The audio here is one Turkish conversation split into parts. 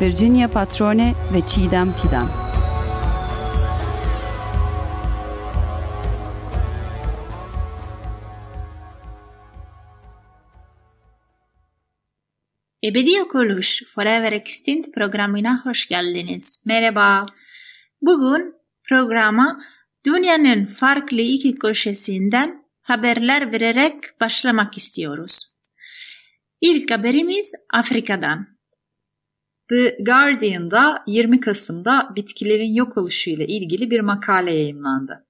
Virginia Patrone ve Çiğdem Fidan. Ebedi Yok Oluş Forever Extinct programına hoş geldiniz. Merhaba. Bugün programa dünyanın farklı iki köşesinden haberler vererek başlamak istiyoruz. İlk haberimiz Afrika'dan. The Guardian'da 20 Kasım'da bitkilerin yok oluşu ile ilgili bir makale yayımlandı.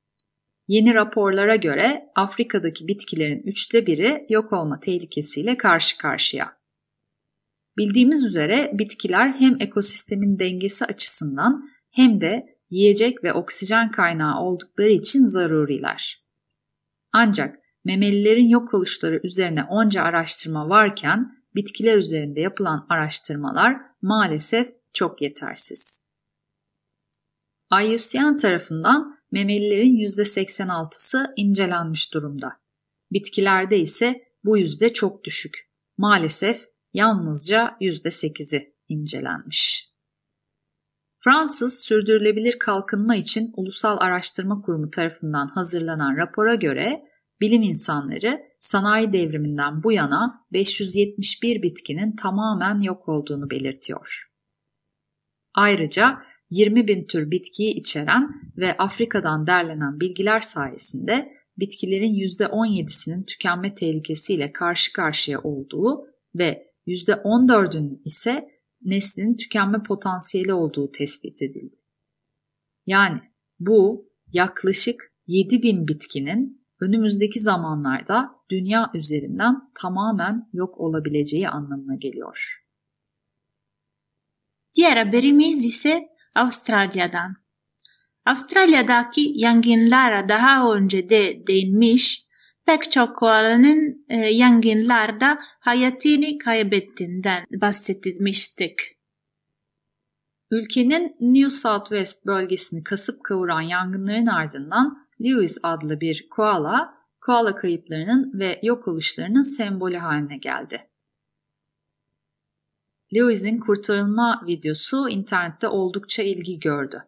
Yeni raporlara göre Afrika'daki bitkilerin üçte biri yok olma tehlikesiyle karşı karşıya. Bildiğimiz üzere bitkiler hem ekosistemin dengesi açısından hem de yiyecek ve oksijen kaynağı oldukları için zaruriler. Ancak memelilerin yok oluşları üzerine onca araştırma varken bitkiler üzerinde yapılan araştırmalar maalesef çok yetersiz. IUCN tarafından memelilerin %86'sı incelenmiş durumda. Bitkilerde ise bu yüzde çok düşük. Maalesef yalnızca %8'i incelenmiş. Fransız Sürdürülebilir Kalkınma için Ulusal Araştırma Kurumu tarafından hazırlanan rapora göre bilim insanları sanayi devriminden bu yana 571 bitkinin tamamen yok olduğunu belirtiyor. Ayrıca 20 bin tür bitkiyi içeren ve Afrika'dan derlenen bilgiler sayesinde bitkilerin %17'sinin tükenme tehlikesiyle karşı karşıya olduğu ve %14'ünün ise neslinin tükenme potansiyeli olduğu tespit edildi. Yani bu yaklaşık 7 bin bitkinin önümüzdeki zamanlarda dünya üzerinden tamamen yok olabileceği anlamına geliyor. Diğer haberimiz ise Avustralya'dan. Avustralya'daki yangınlara daha önce de değinmiş, pek çok koalanın e, yangınlarda hayatını kaybettiğinden bahsetmiştik. Ülkenin New South West bölgesini kasıp kavuran yangınların ardından Lewis adlı bir koala, koala kayıplarının ve yok oluşlarının sembolü haline geldi. Lewis'in kurtarılma videosu internette oldukça ilgi gördü.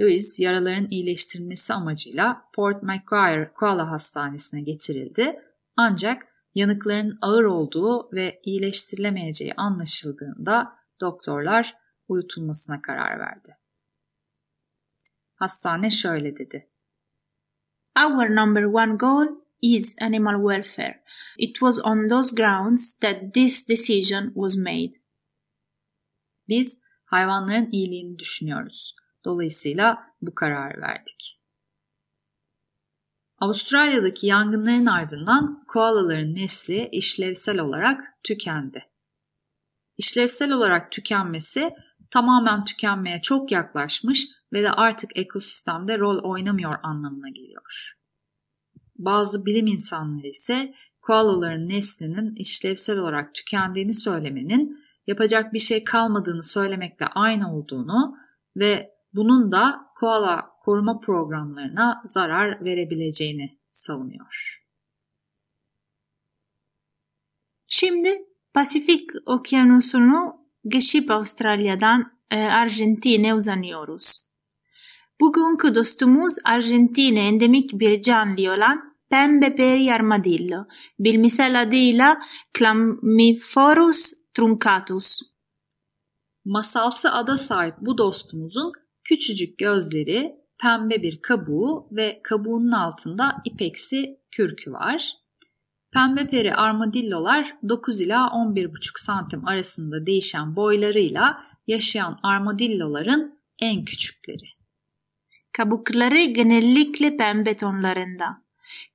Lewis yaraların iyileştirilmesi amacıyla Port Macquarie Koala Hastanesi'ne getirildi ancak yanıkların ağır olduğu ve iyileştirilemeyeceği anlaşıldığında doktorlar uyutulmasına karar verdi. Hastane şöyle dedi. Our number one goal is animal welfare. It was on those grounds that this decision was made. Biz hayvanların iyiliğini düşünüyoruz. Dolayısıyla bu kararı verdik. Avustralya'daki yangınların ardından koalaların nesli işlevsel olarak tükendi. İşlevsel olarak tükenmesi tamamen tükenmeye çok yaklaşmış ve de artık ekosistemde rol oynamıyor anlamına geliyor. Bazı bilim insanları ise koalaların neslinin işlevsel olarak tükendiğini söylemenin yapacak bir şey kalmadığını söylemekle aynı olduğunu ve bunun da koala koruma programlarına zarar verebileceğini savunuyor. Şimdi Pasifik Okyanusu'nu geçip Avustralya'dan e, Arjantin'e uzanıyoruz. Bugünkü dostumuz Arjantin'e endemik bir canlı olan pembe peri armadillo, bilimsel adıyla Chlamyphorus truncatus. Masalsı ada sahip bu dostumuzun küçücük gözleri, pembe bir kabuğu ve kabuğunun altında ipeksi kürkü var. Pembe peri armadillolar 9 ila 11,5 santim arasında değişen boylarıyla yaşayan armadilloların en küçükleri. Kabukları genellikle pembe tonlarında.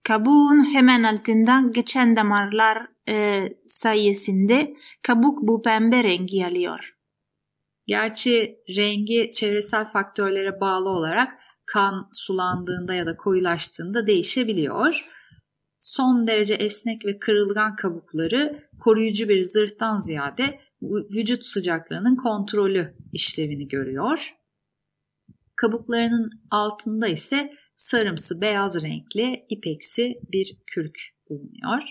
Kabuğun hemen altından geçen damarlar e, sayesinde kabuk bu pembe rengi alıyor. Gerçi rengi çevresel faktörlere bağlı olarak kan sulandığında ya da koyulaştığında değişebiliyor. Son derece esnek ve kırılgan kabukları koruyucu bir zırhtan ziyade vücut sıcaklığının kontrolü işlevini görüyor. Kabuklarının altında ise sarımsı beyaz renkli ipeksi bir kürk bulunuyor.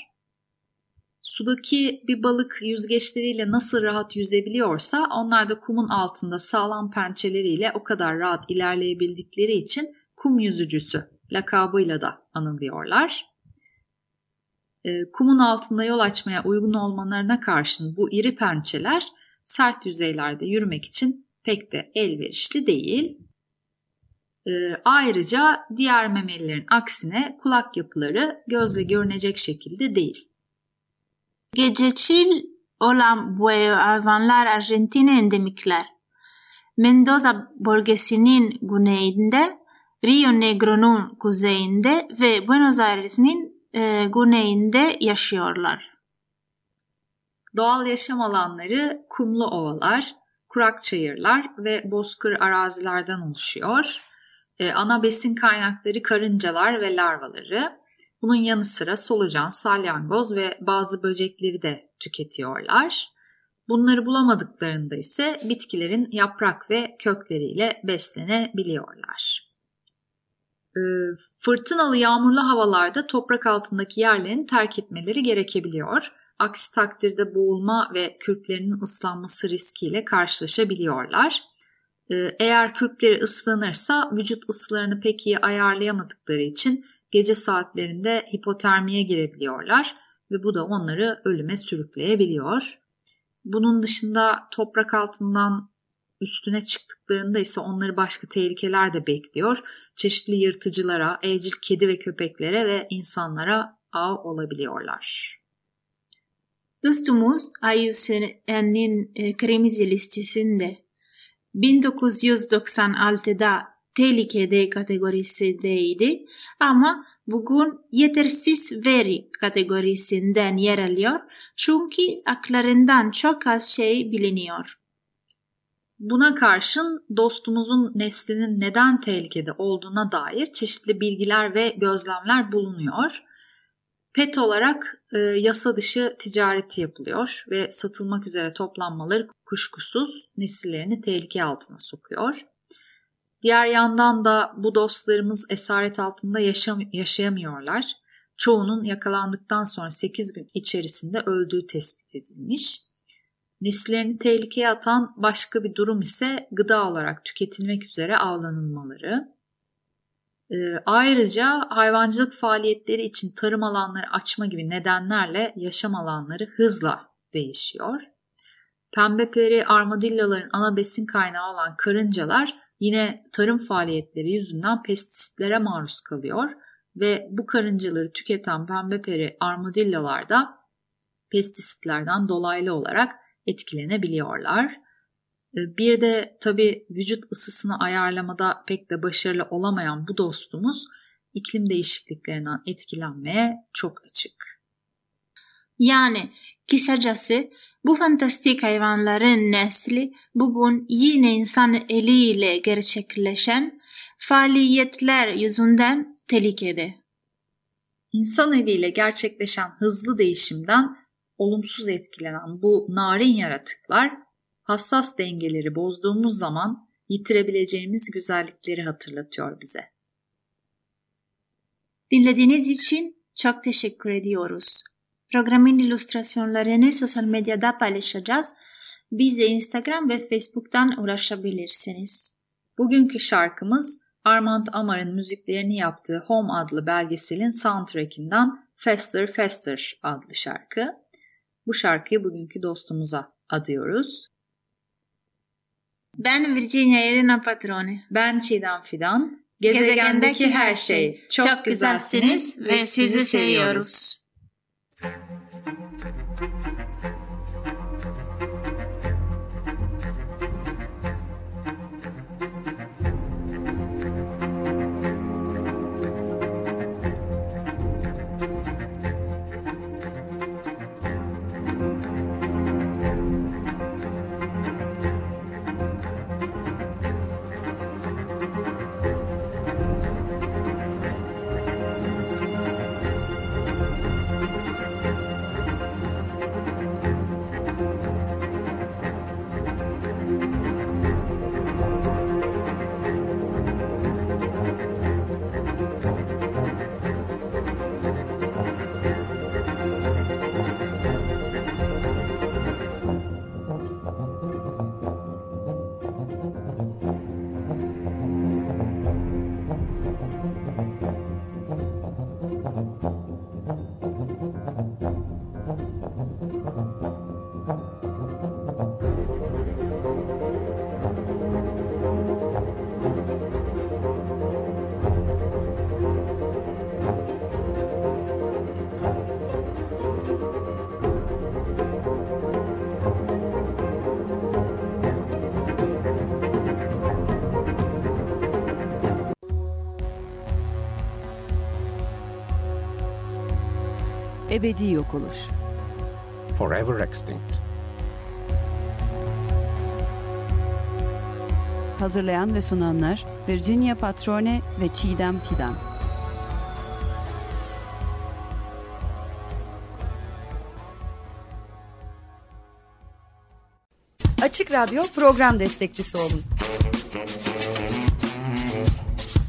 Sudaki bir balık yüzgeçleriyle nasıl rahat yüzebiliyorsa onlar da kumun altında sağlam pençeleriyle o kadar rahat ilerleyebildikleri için kum yüzücüsü lakabıyla da anılıyorlar. E, kumun altında yol açmaya uygun olmalarına karşın bu iri pençeler sert yüzeylerde yürümek için pek de elverişli değil. E, ayrıca diğer memelilerin aksine kulak yapıları gözle görünecek şekilde değil. Gececil olan bu hayvanlar Arjantin'e endemikler. Mendoza bölgesinin güneyinde, Rio Negro'nun kuzeyinde ve Buenos Aires'in e, güneyinde yaşıyorlar. Doğal yaşam alanları kumlu ovalar, kurak çayırlar ve bozkır arazilerden oluşuyor. E, ana besin kaynakları karıncalar ve larvaları. Bunun yanı sıra solucan, salyangoz ve bazı böcekleri de tüketiyorlar. Bunları bulamadıklarında ise bitkilerin yaprak ve kökleriyle beslenebiliyorlar. Ee, fırtınalı yağmurlu havalarda toprak altındaki yerlerini terk etmeleri gerekebiliyor. Aksi takdirde boğulma ve kürklerinin ıslanması riskiyle karşılaşabiliyorlar. Ee, eğer kürkleri ıslanırsa vücut ısılarını pek iyi ayarlayamadıkları için gece saatlerinde hipotermiye girebiliyorlar ve bu da onları ölüme sürükleyebiliyor. Bunun dışında toprak altından üstüne çıktıklarında ise onları başka tehlikeler de bekliyor. Çeşitli yırtıcılara, evcil kedi ve köpeklere ve insanlara av olabiliyorlar. Dostumuz IUCN'in e, kırmızı listesinde 1996'da tehlikede kategorisindeydi ama bugün yetersiz veri kategorisinden yer alıyor çünkü aklarından çok az şey biliniyor. Buna karşın dostumuzun neslinin neden tehlikede olduğuna dair çeşitli bilgiler ve gözlemler bulunuyor. PET olarak e, yasa dışı ticareti yapılıyor ve satılmak üzere toplanmaları kuşkusuz nesillerini tehlike altına sokuyor. Diğer yandan da bu dostlarımız esaret altında yaşam yaşayamıyorlar. Çoğunun yakalandıktan sonra 8 gün içerisinde öldüğü tespit edilmiş. Nesillerini tehlikeye atan başka bir durum ise gıda olarak tüketilmek üzere avlanılmaları. Ee, ayrıca hayvancılık faaliyetleri için tarım alanları açma gibi nedenlerle yaşam alanları hızla değişiyor. Pembe peri armadilloların ana besin kaynağı olan karıncalar yine tarım faaliyetleri yüzünden pestisitlere maruz kalıyor ve bu karıncaları tüketen pembe peri armadillolar da pestisitlerden dolaylı olarak etkilenebiliyorlar. Ee, bir de tabi vücut ısısını ayarlamada pek de başarılı olamayan bu dostumuz iklim değişikliklerinden etkilenmeye çok açık. Yani kısacası bu fantastik hayvanların nesli bugün yine insan eliyle gerçekleşen faaliyetler yüzünden tehlikede. İnsan eliyle gerçekleşen hızlı değişimden olumsuz etkilenen bu narin yaratıklar hassas dengeleri bozduğumuz zaman yitirebileceğimiz güzellikleri hatırlatıyor bize. Dinlediğiniz için çok teşekkür ediyoruz. Programın illüstrasyonlarını sosyal medyada paylaşacağız. Bize Instagram ve Facebook'tan ulaşabilirsiniz. Bugünkü şarkımız Armand Amar'ın müziklerini yaptığı Home adlı belgeselin soundtrackinden Faster Faster adlı şarkı. Bu şarkıyı bugünkü dostumuza adıyoruz. Ben Virginia Erina Patroni. Ben Çiğdem Fidan. Gezegendeki, Gezegendeki her şey. şey. Çok, çok güzelsiniz ve sizi seviyoruz. Ebedi yok oluş. Forever extinct. Hazırlayan ve sunanlar Virginia Patrone ve Çiğdem Fidan. Açık Radyo program destekçisi olun.